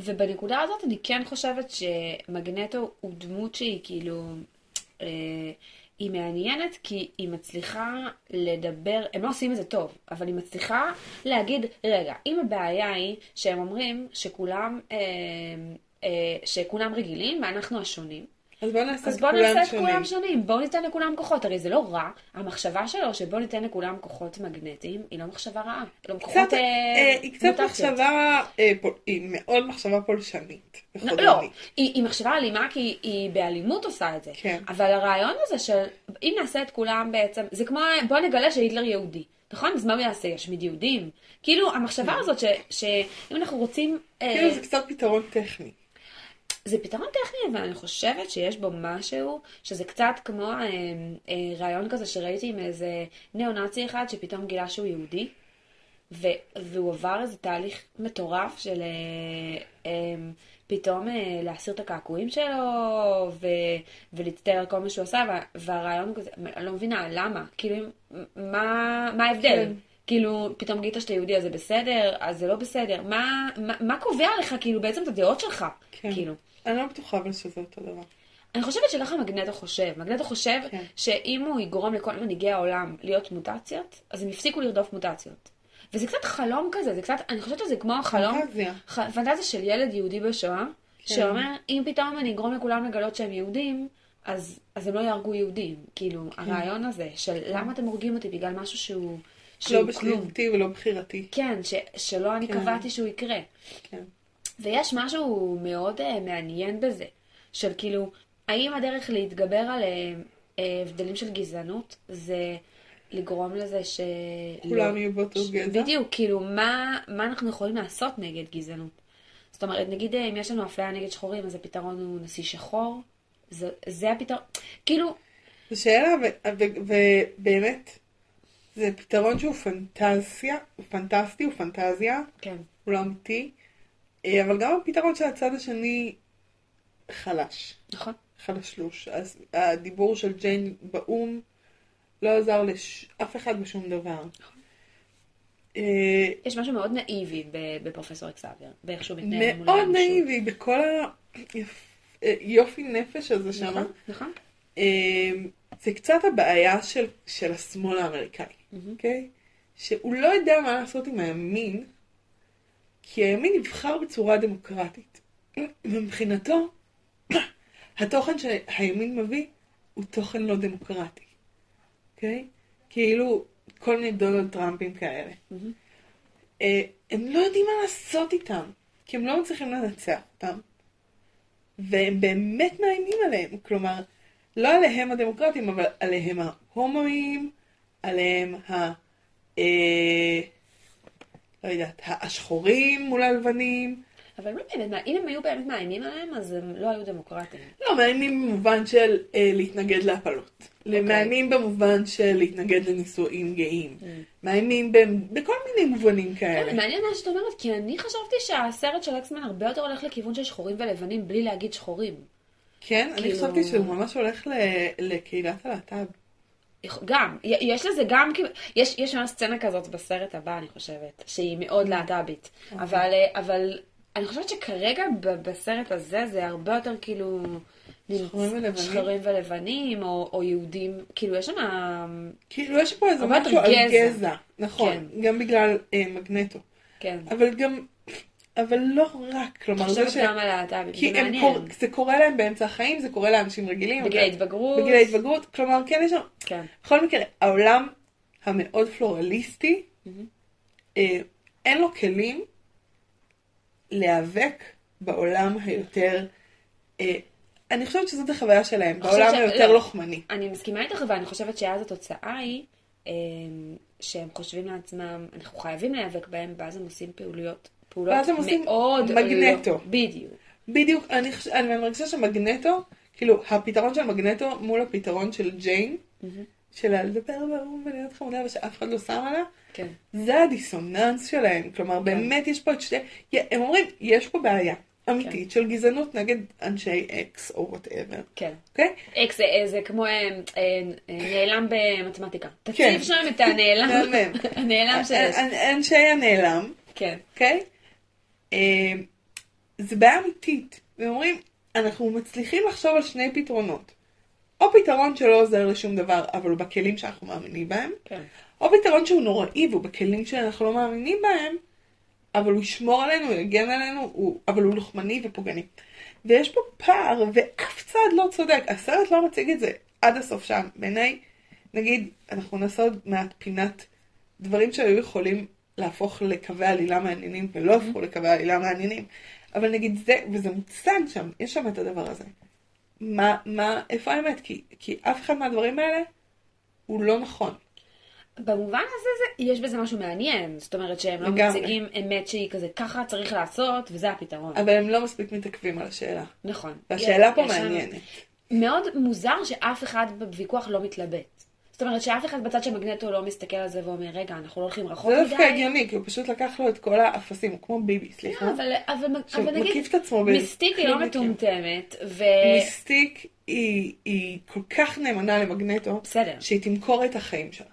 ובנקודה הזאת אני כן חושבת שמגנטו הוא דמות שהיא כאילו, אה, היא מעניינת כי היא מצליחה לדבר, הם לא עושים את זה טוב, אבל היא מצליחה להגיד, רגע, אם הבעיה היא שהם אומרים שכולם, אה, אה, שכולם רגילים ואנחנו השונים, אז בוא נעשה אז את בואו כולם נעשה את שונים. כולם שונים, בואו ניתן לכולם כוחות, הרי זה לא רע, המחשבה שלו שבואו ניתן לכולם כוחות מגנטיים, היא לא מחשבה רעה, לא קצת, כוחות אה, אה, היא קצת מוטציות. מחשבה, אה, פול- היא מאוד מחשבה פולשנית. לא. לא, היא, היא מחשבה אלימה כי היא, היא באלימות עושה את זה. כן. אבל הרעיון הזה של אם נעשה את כולם בעצם, זה כמו בוא נגלה שהיטלר יהודי. נכון? אז מה הוא יעשה? ישמיד יהודים? כאילו, המחשבה הזאת ש, שאם אנחנו רוצים... אה, כן. כאילו זה קצת פתרון טכני. זה פתרון טכני, אבל אני חושבת שיש בו משהו, שזה קצת כמו אה, אה, רעיון כזה שראיתי עם איזה ניאו-נאצי אחד שפתאום גילה שהוא יהודי. ו- והוא עבר איזה תהליך מטורף של אה, אה, פתאום אה, להסיר את הקעקועים שלו, ו- ולהצטער על כל מה שהוא עשה, וה- והרעיון כזה, אני לא מבינה, למה? כאילו, מה, מה ההבדל? כן. כאילו, פתאום גילית שאתה יהודי אז זה בסדר, אז זה לא בסדר. מה, מה, מה קובע לך, כאילו, בעצם את הדעות שלך? כן. כאילו. אני לא בטוחה אבל שזה אותו דבר. אני חושבת שככה מגנטו חושב. מגנטו חושב כן. שאם הוא יגרום לכל מנהיגי העולם להיות מוטציות, אז הם יפסיקו לרדוף מוטציות. וזה קצת חלום כזה, זה קצת, אני חושבת שזה כמו החלום, פנטזיה. ח- פנטזיה של ילד יהודי בשואה, כן. שאומר, אם פתאום אני אגרום לכולם לגלות שהם יהודים, אז, אז הם לא יהרגו יהודים. כאילו, הרעיון הזה של למה אתם הורגים אותי בגלל משהו שהוא, שהוא לא כלום. בשליטתי ולא בחירתי. כן, ש, שלא אני כן. קבעתי שהוא יקרה. כן. ויש משהו מאוד uh, מעניין בזה, של כאילו, האם הדרך להתגבר על uh, הבדלים של גזענות זה לגרום לזה ש... כולם לא- יהיו באותו ש- גזע? בדיוק, כאילו, מה, מה אנחנו יכולים לעשות נגד גזענות? זאת אומרת, נגיד אם יש לנו אפליה נגד שחורים, אז הפתרון הוא נשיא שחור? זה, זה הפתרון, כאילו, זו שאלה, ובאמת, זה פתרון שהוא פנטזיה, הוא פנטסטי, הוא פנטזיה, כן, הוא לא אמיתי, אבל גם הפתרון של הצד השני חלש, נכון? חלשלוש. אז הדיבור של ג'יין באו"ם לא עזר לאף אחד בשום דבר. אה, יש משהו מאוד נאיבי בפרופסור אקסאבייר, באיך שהוא מתנהל מול מאוד האנושות. נאיבי בכל היופי נפש הזה שם. נכון, נכון. זה קצת הבעיה של, של השמאל האמריקאי, אוקיי? שהוא לא יודע מה לעשות עם הימין, כי הימין נבחר בצורה דמוקרטית. ומבחינתו, התוכן שהימין מביא הוא תוכן לא דמוקרטי, אוקיי? כאילו, כל מיני דונלד טראמפים כאלה. אה, הם לא יודעים מה לעשות איתם, כי הם לא מצליחים לנצח אותם. והם באמת מאיימים עליהם, כלומר, לא עליהם הדמוקרטים, אבל עליהם ההומואים, עליהם ה... אה, לא יודעת, השחורים מול הלבנים. אבל לא באמת, אם הם היו באמת מאיימים עליהם, אז הם לא היו דמוקרטיים. לא, מאיימים במובן של אה, להתנגד להפלות. אוקיי. מאיימים במובן של להתנגד לנישואים גאים. Mm. מאיימים ב- בכל מיני מובנים כן, כאלה. מעניין מה שאת אומרת, כי אני חשבתי שהסרט של אקסמן הרבה יותר הולך לכיוון של שחורים ולבנים, בלי להגיד שחורים. כן, אני כאילו- חשבתי שהוא ממש הולך ל- לקהילת הלהט"ב. גם, יש לזה גם, יש, יש ממש סצנה כזאת בסרט הבא, אני חושבת, שהיא מאוד להט"בית. אבל, אה, אבל אני חושבת שכרגע בסרט הזה זה הרבה יותר כאילו... שחורים ולבנים? שחורים ולבנים, או, או יהודים, כאילו יש שם... כאילו יש פה איזה משהו על. גזע. נכון, כן. גם בגלל אה, מגנטו. כן. אבל גם, אבל לא רק, כלומר, זה ש... גם על הלהט"בים, כי זה מעניין. קור... זה קורה להם באמצע החיים, זה קורה לאנשים רגילים. בגיל ההתבגרות. בגיל ההתבגרות, כלומר, כן יש שם... כן. בכל מקרה, העולם המאוד פלורליסטי, אה, אין לו כלים להיאבק בעולם היותר... אה, אני חושבת שזאת החוויה שלהם, בעולם ש- היותר לא. לוחמני. אני מסכימה איתך, ואני חושבת שאז התוצאה היא אמ, שהם חושבים לעצמם, אנחנו חייבים להיאבק בהם, ואז הם עושים פעולויות, פעולות ואז הם עושים מאוד... מגנטו. לא, בדיוק. בדיוק, אני, חוש... אני מרגישה שמגנטו, כאילו, הפתרון של מגנטו מול הפתרון של ג'יין, של לדבר באו"ם ולהיות חמודה ושאף אחד לא שם עליה, כן. זה הדיסוננס שלהם. כלומר, באמת יש פה את שתי... הם אומרים, יש פה בעיה אמיתית של גזענות נגד אנשי X או whatever, כן. אוקיי? X זה, זה כמו אה, אה, נעלם במתמטיקה. כן. תציב שם את הנעלם. (laughs) הנעלם שיש. אנ- אנשי הנעלם, כן. אוקיי? אה, זה בעיה אמיתית. והם אומרים, אנחנו מצליחים לחשוב על שני פתרונות. או פתרון שלא עוזר לשום דבר, אבל הוא בכלים שאנחנו מאמינים בהם, כן. או פתרון שהוא נוראי והוא בכלים שאנחנו לא מאמינים בהם, אבל הוא ישמור עלינו, הוא יגן עלינו, הוא, אבל הוא לוחמני ופוגעני. ויש פה פער, ואף צד לא צודק. הסרט לא מציג את זה עד הסוף שם. בעיניי, נגיד, אנחנו נעשה עוד מעט פינת דברים שהיו יכולים להפוך לקווי עלילה מעניינים, ולא הפכו לקווי עלילה מעניינים. אבל נגיד זה, וזה מוצג שם, יש שם את הדבר הזה. מה, מה, איפה האמת? כי, כי אף אחד מהדברים האלה הוא לא נכון. במובן הזה זה, יש בזה משהו מעניין, זאת אומרת שהם לא. מציגים אמת שהיא כזה, ככה צריך לעשות, וזה הפתרון. אבל הם לא מספיק מתעכבים על השאלה. נכון. והשאלה יש- פה יש שם- מעניינת. מאוד מוזר שאף אחד בוויכוח לא מתלבט. זאת אומרת שאף אחד בצד של מגנטו לא מסתכל על זה ואומר, רגע, אנחנו לא הולכים רחוק זה מדי. דווקא הגיוני, כי הוא פשוט לקח לו את כל האפסים, כמו ביבי, סליחה. לא, אבל, אבל, אבל נגיד, את עצמו מיסטיק היא לא. מטומטמת, ו... מיסטיק היא, היא כל כך נאמנה למגנטו, בסדר. שהיא תמכור את החיים שלה.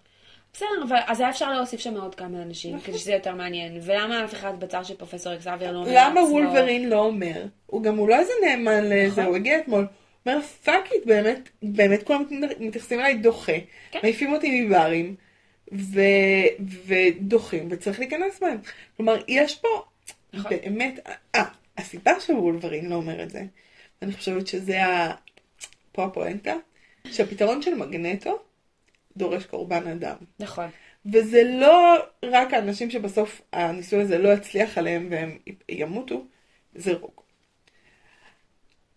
בסדר, אבל אז היה אפשר להוסיף שם עוד כמה אנשים, נכון. כדי שזה יותר מעניין. ולמה אף אחד בצד של פרופסור אקסאבייר לא אומר למה לעצמו- וולברין לא אומר? הוא גם הוא לא איזה נאמן לזה, נכון. הוא הגיע אתמול. אומר fuck it, באמת, באמת כולם מתייחסים אליי דוחה. כן. מעיפים אותי מברים, ו, ודוחים, וצריך להיכנס בהם. כלומר, יש פה נכון. באמת, אה, הסיבה שוולברין לא אומר את זה, אני חושבת שזה ה... פה הפואנטה, שהפתרון של מגנטו דורש קורבן אדם. נכון. וזה לא רק האנשים שבסוף הניסוי הזה לא יצליח עליהם והם ימותו, זה.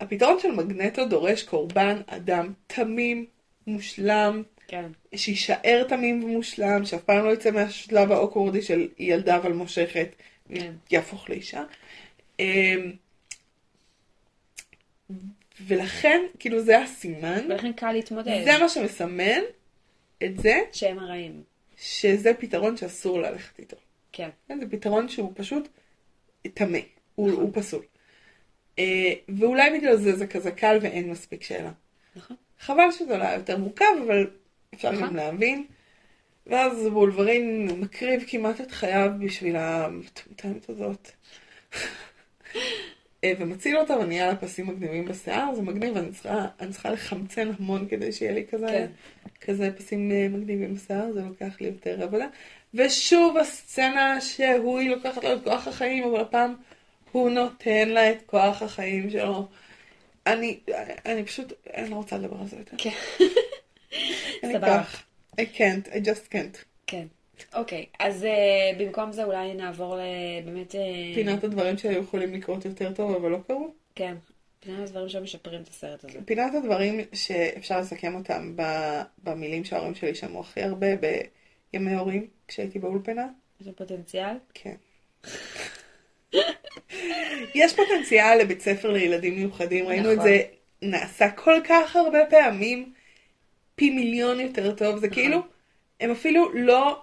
הפתרון של מגנטו דורש קורבן אדם תמים, מושלם, כן. שיישאר תמים ומושלם, שאף פעם לא יצא מהשלב האוקוורדי של ילדה אבל מושכת, כן. יהפוך לאישה. אמ, ולכן, כאילו זה הסימן, ולכן קל להתמודד. זה מה שמסמן את זה שהם הרעים. שזה פתרון שאסור ללכת איתו. כן. כן, זה פתרון שהוא פשוט טמא, הוא, נכון. הוא פסול. אה, ואולי בגלל זה זה כזה קל ואין מספיק שאלה. נכון. חבל שזה לא היה יותר מורכב, אבל אפשר נכון. גם להבין. ואז וולברין מקריב כמעט את חייו בשביל המטומטמת הזאת. אה, ומציל אותה ונהיה לה פסים מגניבים בשיער, זה מגניב, אני צריכה, אני צריכה לחמצן המון כדי שיהיה לי כזה, כן. כזה פסים אה, מגניבים בשיער, זה לוקח לי יותר עבודה. ושוב הסצנה שהוא, היא לוקחת לו את כוח החיים, אבל הפעם הוא נותן לה את כוח החיים שלו. אני, אני פשוט, אני לא רוצה לדבר על זה יותר. כן. (laughs) אני. כך. I can't, I just can't. כן. אוקיי, אז uh, במקום זה אולי נעבור לבאמת... Uh, פינת הדברים שהיו יכולים לקרות יותר טוב, אבל לא קרו. כן. פינת הדברים שמשפרים את הסרט הזה. פינת הדברים שאפשר לסכם אותם במילים שההורים שלי שמעו הכי הרבה בימי הורים, כשהייתי באולפנה. יש לו פוטנציאל? כן. (laughs) יש פוטנציאל לבית ספר לילדים מיוחדים, ראינו את נכון. זה נעשה כל כך הרבה פעמים, פי מיליון יותר טוב, זה נכון. כאילו, הם אפילו לא,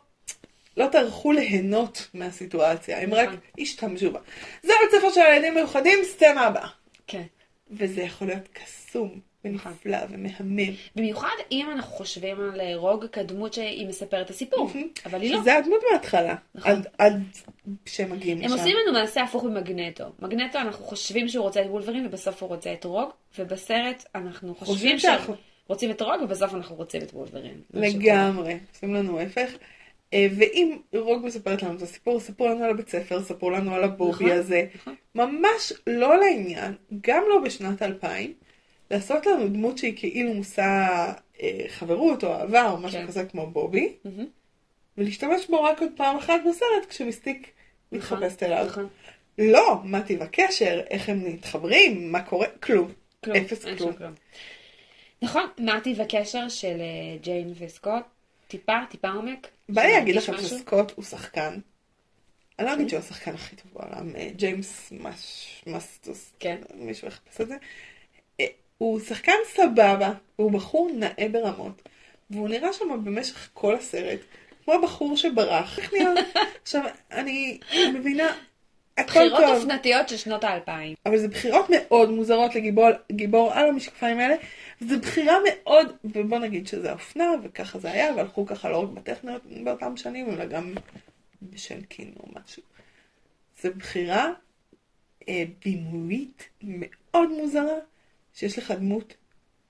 לא טרחו ליהנות מהסיטואציה, הם רק נכון. השתמשו בה. זה הבית ספר של הילדים מיוחדים, סצנה הבאה. כן. וזה יכול להיות קסום. ונפלא, ומהמם. במיוחד אם אנחנו חושבים על אה, רוג כדמות שהיא מספרת את הסיפור, אבל היא לא. שזה הדמות מההתחלה, נכון. עד, שהם מגיעים הם לשם. עושים לנו מעשה הפוך ממגנטו. מגנטו אנחנו חושבים שהוא רוצה את וולברין ובסוף הוא רוצה את רוג, ובסרט אנחנו חושבים שאנחנו רוצים את רוג ובסוף אנחנו רוצים את וולברין. שקורה. לגמרי, עושים לנו ההפך. אה, ואם רוג מספרת לנו את הסיפור, ספרו לנו על הבית ספר, ספרו לנו על הבובי נכון, הזה. נכון. ממש לא לעניין, גם לא בשנת 2000, לעשות לנו דמות שהיא כאילו מושא אה, חברות או אהבה או משהו כן. כזה כמו בובי, מהמם. ולהשתמש בו רק עוד פעם אחת בסרט כשמיסטיק נכון, מתחפשת אליו. נכון. לא, מה טיב הקשר, איך הם מתחברים, מה קורה, כלום. כלום, אפס כלום. נכון, מה טיב הקשר של אה, ג'יין וסקוט? טיפה, טיפה עומק? בא לי להגיד לכם? שסקוט הוא שחקן. אני לא אגיד שהוא השחקן הכי טוב בעולם, אה, ג'יימס מסטוס, כן. מישהו יחפש את זה. הוא שחקן סבבה, הוא בחור נאה ברמות, והוא נראה שם במשך כל הסרט, כמו הבחור שברח. איך נראה? (laughs) עכשיו, אני מבינה, הכל בחירות טוב. אופנתיות של שנות האלפיים. אבל זה בחירות מאוד מוזרות לגיבור גיבור על המשקפיים האלה. זו בחירה מאוד, ובוא נגיד שזה אופנה, וככה זה היה, והלכו ככה לא רק בטכניות באותם שנים, אלא גם בשנקין או משהו. זו בחירה אה, בימויית מאוד מוזרה, שיש לך דמות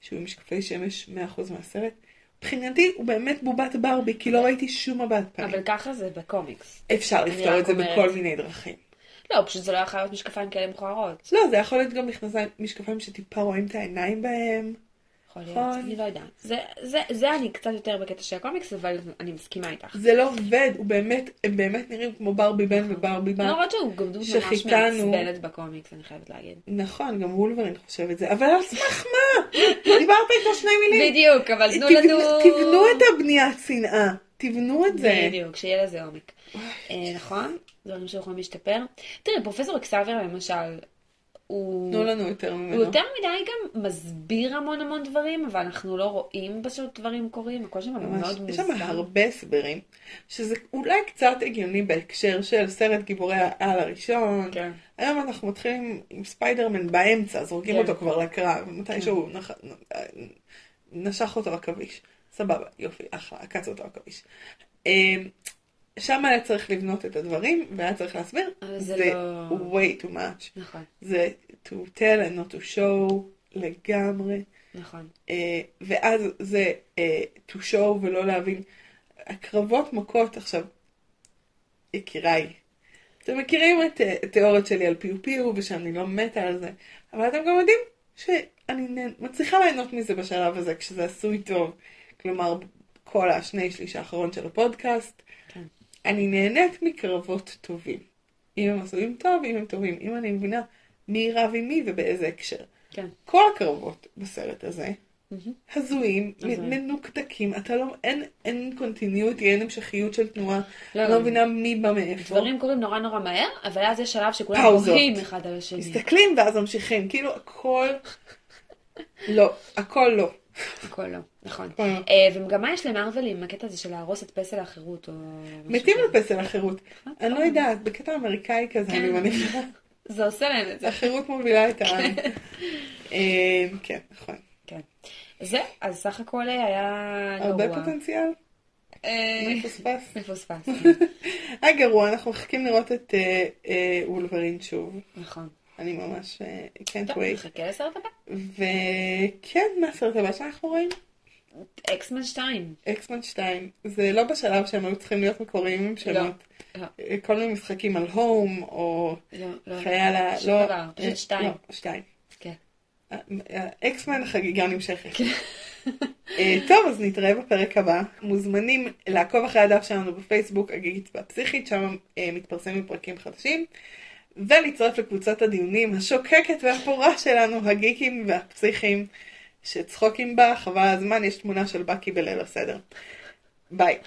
שהוא עם משקפי שמש 100% מהסרט. מבחינתי הוא באמת בובת ברבי, כי לא ראיתי שום מבט פנים. אבל ככה זה בקומיקס. אפשר לפתור את זה אומרת. בכל מיני דרכים. לא, פשוט זה לא יכול להיות משקפיים כאלה מכוערות. לא, זה יכול להיות גם משקפיים שטיפה רואים את העיניים בהם. יכול להיות, נכון. אני לא יודעת. זה, זה, זה אני קצת יותר בקטע של הקומיקס, אבל אני מסכימה איתך. זה לא עובד, הוא באמת, הם באמת נראים כמו ברבי בן וברבי בת. למרות שהוא גם דמות ממש. מעצבנת בקומיקס, אני חייבת להגיד. נכון, גם וולברין חושב את זה, אבל על סמך מה? דיברת איתו שני מילים. בדיוק, אבל תנו לנו... תבנו את הבניית שנאה, תבנו את זה. בדיוק, שיהיה לזה עומק. אה, נכון? דברים שיכולים להשתפר. תראי, פרופסור אקסאבר למשל, הוא... תנו לנו יותר הוא ממנו. יותר מדי גם מסביר המון המון דברים, אבל אנחנו לא רואים פשוט דברים קורים, הכל שם ממש, מאוד יש שם מוזר. הרבה הסברים, שזה אולי קצת הגיוני בהקשר של סרט גיבורי העל הראשון. כן. היום אנחנו מתחילים עם ספיידרמן באמצע, זורקים כן. אותו כבר לקרב, מתישהו נח... נשך אותו עכביש. סבבה, יופי, אחלה, עקץ אותו עכביש. שם היה צריך לבנות את הדברים, והיה צריך להסביר, זה זה לא- way too much. נכון, זה to tell and not to show לגמרי. נכון. אה, ואז זה אה, to show ולא להבין. הקרבות מכות עכשיו, יקיריי, אתם מכירים את אה, התיאוריות שלי על פיו פיו ושאני לא מתה על זה, אבל אתם גם יודעים שאני מצליחה ליהנות מזה בשלב הזה כשזה עשוי טוב. כלומר, כל השני שליש האחרון של הפודקאסט. אני נהנית מקרבות טובים. אם הם עשויים טוב, אם הם טובים. אם אני מבינה מי רב עם מי ובאיזה הקשר. כן. כל הקרבות בסרט הזה. הזויים. מנוקדקים, אתה לא, אין, אין קונטיניוטי, אין המשכיות של תנועה, לא, אני לא. לא מבינה מי בא מאיפה. דברים קורים נורא נורא מהר, אבל אז יש שלב שכולם. בוכים אחד על השני. מסתכלים ואז ממשיכים, כאילו הכל, לא, הכל לא. הכל לא, נכון. לא. אה, ומגמה יש למרוויל עם הקטע הזה של להרוס את פסל החירות או... מתים. על פסל החירות, אני לא יודעת, בקטע אמריקאי כזה, אני כן. מניחה, זה עושה להם את זה. החירות מובילה את העם. אה, כן, נכון. כן. זה, אז סך הכל היה הרבה גרוע. פוטנציאל, אה, מפוספס. מפוספס. היה (laughs) גרוע, אנחנו מחכים לראות את אה, אה, וולברין שוב. נכון. אני ממש אה, can't טוב, wait. נחכה לסרט הבא. וכן, מה הסרט הבא שאנחנו רואים? אקסמן 2. אקסמן 2. זה לא בשלב שהם היו צריכים להיות מקוריים עם שמות. לא. כל מיני משחקים על הום, או לא, לא. חייל ה... שום לא, דבר, פשוט אה, שתיים. לא, שתיים. כן. אה, אה, אקסמן החגיגה נמשכת. אה, טוב, אז נתראה בפרק הבא. מוזמנים לעקוב אחרי הדף שלנו בפייסבוק, הגיגית והפסיכית, שם אה, מתפרסמים פרקים חדשים. ולהצטרף לקבוצת הדיונים השוקקת והפורה שלנו, הגיקים והפסיכים, שצחוקים בה, חבל הזמן, יש תמונה של בקי בליל הסדר. ביי.